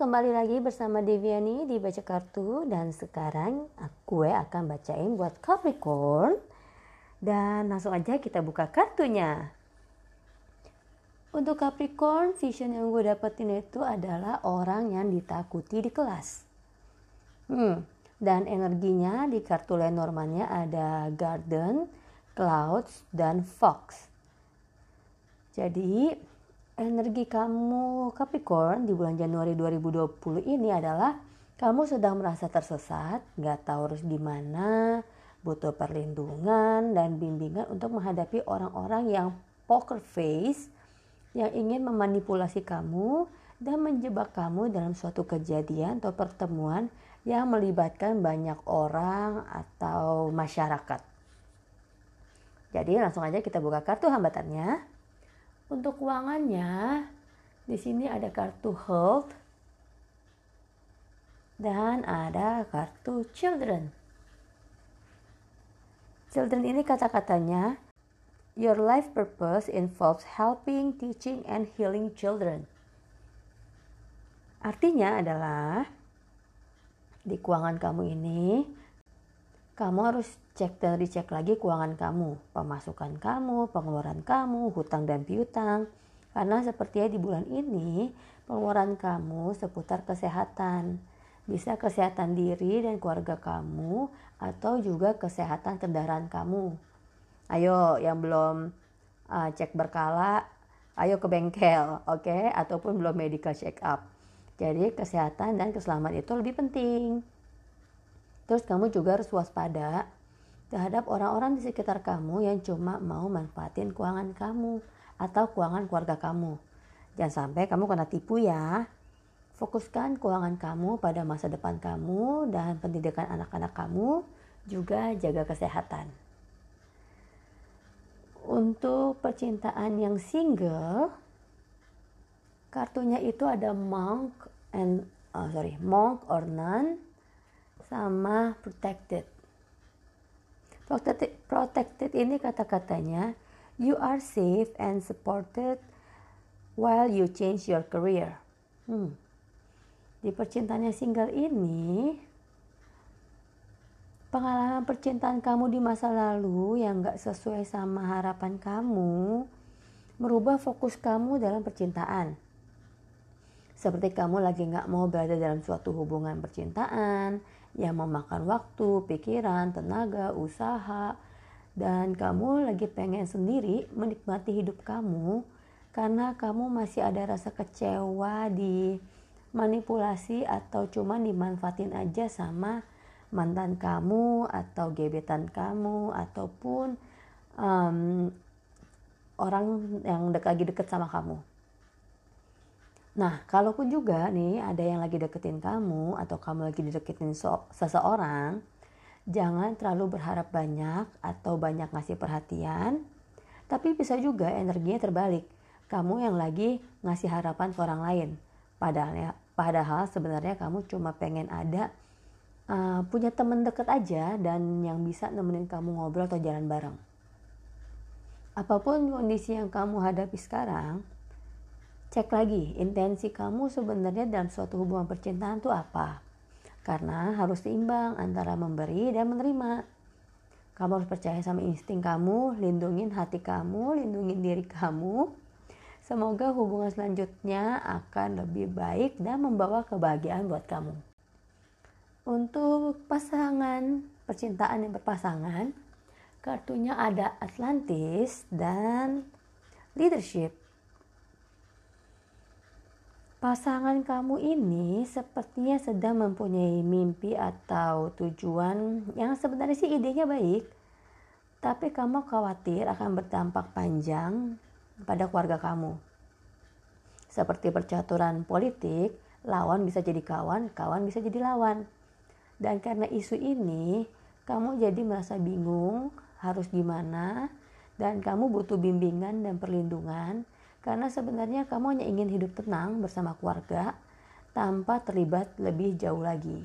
kembali lagi bersama Deviani di Baca Kartu dan sekarang aku akan bacain buat Capricorn dan langsung aja kita buka kartunya. Untuk Capricorn, vision yang gue dapetin itu adalah orang yang ditakuti di kelas. Hmm, dan energinya di kartu Lenormandnya ada Garden, Clouds, dan Fox. Jadi energi kamu Capricorn di bulan Januari 2020 ini adalah kamu sedang merasa tersesat, nggak tahu harus gimana, butuh perlindungan dan bimbingan untuk menghadapi orang-orang yang poker face yang ingin memanipulasi kamu dan menjebak kamu dalam suatu kejadian atau pertemuan yang melibatkan banyak orang atau masyarakat. Jadi langsung aja kita buka kartu hambatannya. Untuk keuangannya, di sini ada kartu health dan ada kartu children. Children ini kata-katanya, your life purpose involves helping, teaching, and healing children. Artinya adalah di keuangan kamu ini kamu harus cek dan dicek lagi keuangan kamu, pemasukan kamu, pengeluaran kamu, hutang dan piutang. Karena sepertinya di bulan ini pengeluaran kamu seputar kesehatan. Bisa kesehatan diri dan keluarga kamu atau juga kesehatan kendaraan kamu. Ayo yang belum uh, cek berkala, ayo ke bengkel, oke? Okay? Ataupun belum medical check up. Jadi kesehatan dan keselamatan itu lebih penting. Terus kamu juga harus waspada terhadap orang-orang di sekitar kamu yang cuma mau manfaatin keuangan kamu atau keuangan keluarga kamu. Jangan sampai kamu kena tipu ya. Fokuskan keuangan kamu pada masa depan kamu dan pendidikan anak-anak kamu, juga jaga kesehatan. Untuk percintaan yang single, kartunya itu ada monk and uh, sorry monk or nun sama protected. Protected, protected ini kata-katanya you are safe and supported while you change your career. Hmm. Di percintaannya single ini, pengalaman percintaan kamu di masa lalu yang gak sesuai sama harapan kamu merubah fokus kamu dalam percintaan. Seperti kamu lagi gak mau berada dalam suatu hubungan percintaan, yang memakan waktu, pikiran, tenaga, usaha, dan kamu lagi pengen sendiri menikmati hidup kamu karena kamu masih ada rasa kecewa di manipulasi atau cuma dimanfaatin aja sama mantan kamu atau gebetan kamu ataupun um, orang yang dek lagi deket sama kamu. Nah, kalaupun juga nih ada yang lagi deketin kamu atau kamu lagi dideketin so seseorang, jangan terlalu berharap banyak atau banyak ngasih perhatian. Tapi bisa juga energinya terbalik. Kamu yang lagi ngasih harapan ke orang lain. Padahal ya, padahal sebenarnya kamu cuma pengen ada uh, punya temen deket aja dan yang bisa nemenin kamu ngobrol atau jalan bareng. Apa pun kondisi yang kamu hadapi sekarang, Cek lagi intensi kamu sebenarnya dalam suatu hubungan percintaan itu apa. Karena harus seimbang antara memberi dan menerima. Kamu harus percaya sama insting kamu, lindungin hati kamu, lindungin diri kamu. Semoga hubungan selanjutnya akan lebih baik dan membawa kebahagiaan buat kamu. Untuk pasangan, percintaan yang berpasangan, kartunya ada Atlantis dan Leadership. Pasangan kamu ini sepertinya sedang mempunyai mimpi atau tujuan yang sebenarnya sih idenya baik, tapi kamu khawatir akan berdampak panjang pada keluarga kamu. Seperti percaturan politik, lawan bisa jadi kawan, kawan bisa jadi lawan. Dan karena isu ini, kamu jadi merasa bingung harus gimana, dan kamu butuh bimbingan dan perlindungan karena sebenarnya kamu hanya ingin hidup tenang bersama keluarga tanpa terlibat lebih jauh lagi.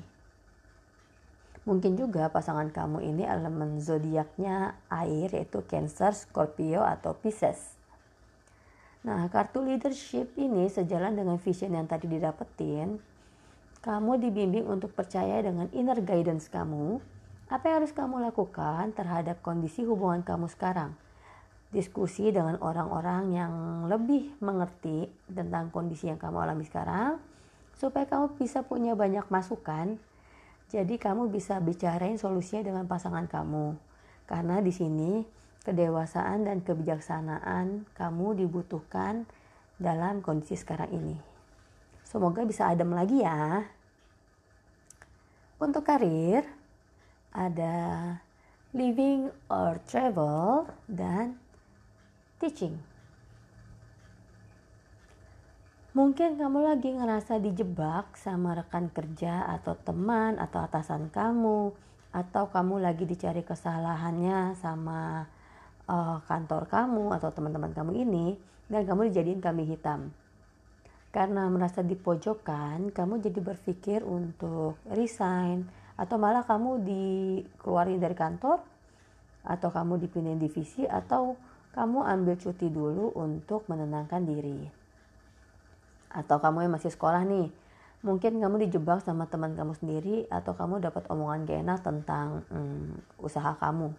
Mungkin juga pasangan kamu ini elemen zodiaknya air yaitu Cancer, Scorpio atau Pisces. Nah, kartu leadership ini sejalan dengan vision yang tadi didapetin. Kamu dibimbing untuk percaya dengan inner guidance kamu. Apa yang harus kamu lakukan terhadap kondisi hubungan kamu sekarang? Diskusi dengan orang-orang yang lebih mengerti tentang kondisi yang kamu alami sekarang, supaya kamu bisa punya banyak masukan. Jadi kamu bisa bicarain solusinya dengan pasangan kamu. Karena di sini kedewasaan dan kebijaksanaan kamu dibutuhkan dalam kondisi sekarang ini. Semoga bisa adem lagi ya. Untuk karir, ada living or travel dan teaching. Mungkin kamu lagi ngerasa dijebak sama rekan kerja atau teman atau atasan kamu atau kamu lagi dicari kesalahannya sama uh, kantor kamu atau teman-teman kamu ini dan kamu dijadiin kambing hitam karena merasa dipojokkan, kamu jadi berpikir untuk resign atau malah kamu dikeluarin dari kantor atau kamu dipindahin divisi atau kamu ambil cuti dulu untuk menenangkan diri. Atau kamu yang masih sekolah nih, mungkin kamu dijebak sama teman kamu sendiri atau kamu dapat omongan gak enak tentang hmm, usaha kamu.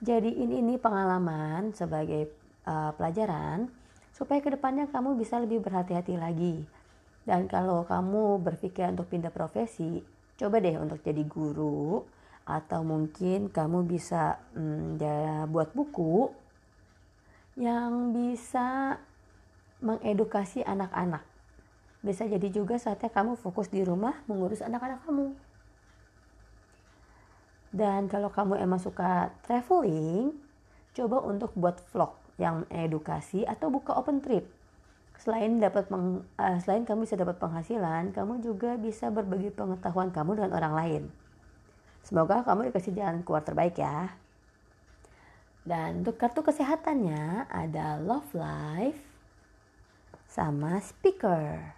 Jadi ini ini pengalaman sebagai uh, pelajaran supaya ke depannya kamu bisa lebih berhati-hati lagi. Dan kalau kamu berpikir untuk pindah profesi, coba deh untuk jadi guru atau mungkin kamu bisa hmm, ya, buat buku yang bisa mengedukasi anak-anak. Bisa jadi juga saatnya kamu fokus di rumah mengurus anak-anak kamu. Dan kalau kamu emang suka traveling, coba untuk buat vlog yang edukasi atau buka open trip. Selain dapat peng, uh, selain kamu bisa dapat penghasilan, kamu juga bisa berbagi pengetahuan kamu dengan orang lain. Semoga kamu dikasih jalan keluar terbaik ya. Dan untuk kartu kesehatannya ada Love Life sama Speaker.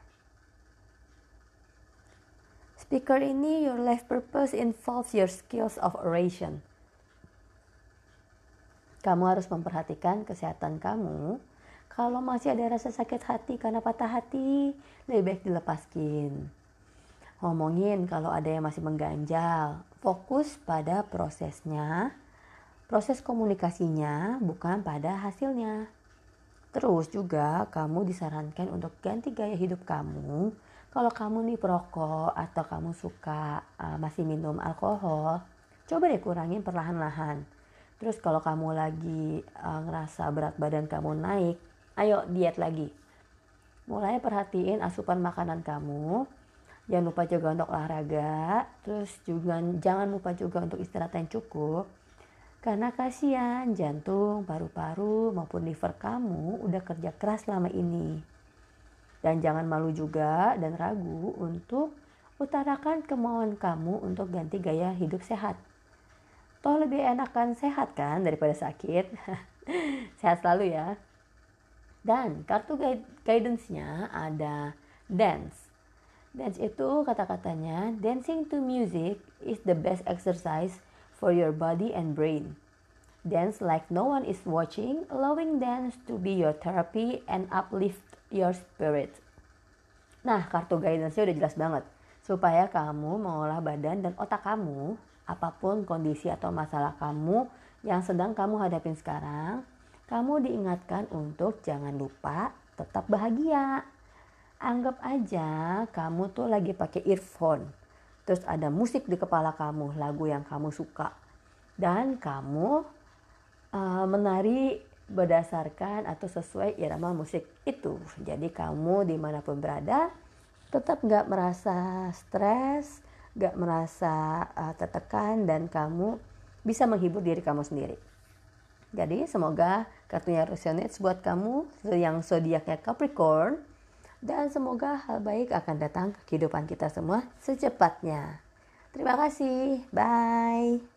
Speaker ini your life purpose involves your skills of oration kamu harus memperhatikan kesehatan kamu. Kalau masih ada rasa sakit hati karena patah hati, lebih baik dilepaskin. Ngomongin kalau ada yang masih mengganjal, fokus pada prosesnya, proses komunikasinya, bukan pada hasilnya. Terus juga kamu disarankan untuk ganti gaya hidup kamu. Kalau kamu nih perokok atau kamu suka uh, masih minum alkohol, coba deh kurangin perlahan-lahan Terus kalau kamu lagi uh, ngerasa berat badan kamu naik, ayo diet lagi. Mulai perhatiin asupan makanan kamu. Jangan lupa juga untuk olahraga. Terus juga jangan lupa juga untuk istirahat yang cukup. Karena kasihan jantung, paru-paru maupun liver kamu udah kerja keras selama ini. Dan jangan malu juga dan ragu untuk utarakan kemauan kamu untuk ganti gaya hidup sehat. Toh lebih enakan sehat kan daripada sakit. sehat selalu ya. Dan kartu guidance-nya ada dance. Dance itu kata-katanya dancing to music is the best exercise for your body and brain. Dance like no one is watching, allowing dance to be your therapy and uplift your spirit. Nah, kartu guidance-nya udah jelas banget. Supaya kamu mengolah badan dan otak kamu apa pun kondisi atau masalah kamu yang sedang kamu hadapin sekarang, kamu diingatkan untuk jangan lupa tetap bahagia. Anggap aja kamu tuh lagi pakai earphone. Terus ada musik di kepala kamu, lagu yang kamu suka. Dan kamu uh, menari berdasarkan atau sesuai irama musik itu. Jadi kamu di mana pun berada tetap nggak merasa stres, gak merasa uh, tertekan dan kamu bisa menghibur diri kamu sendiri. Jadi semoga kartunya resonates buat kamu yang zodiaknya Capricorn dan semoga hal baik akan datang ke kehidupan kita semua secepatnya. Terima kasih. Bye.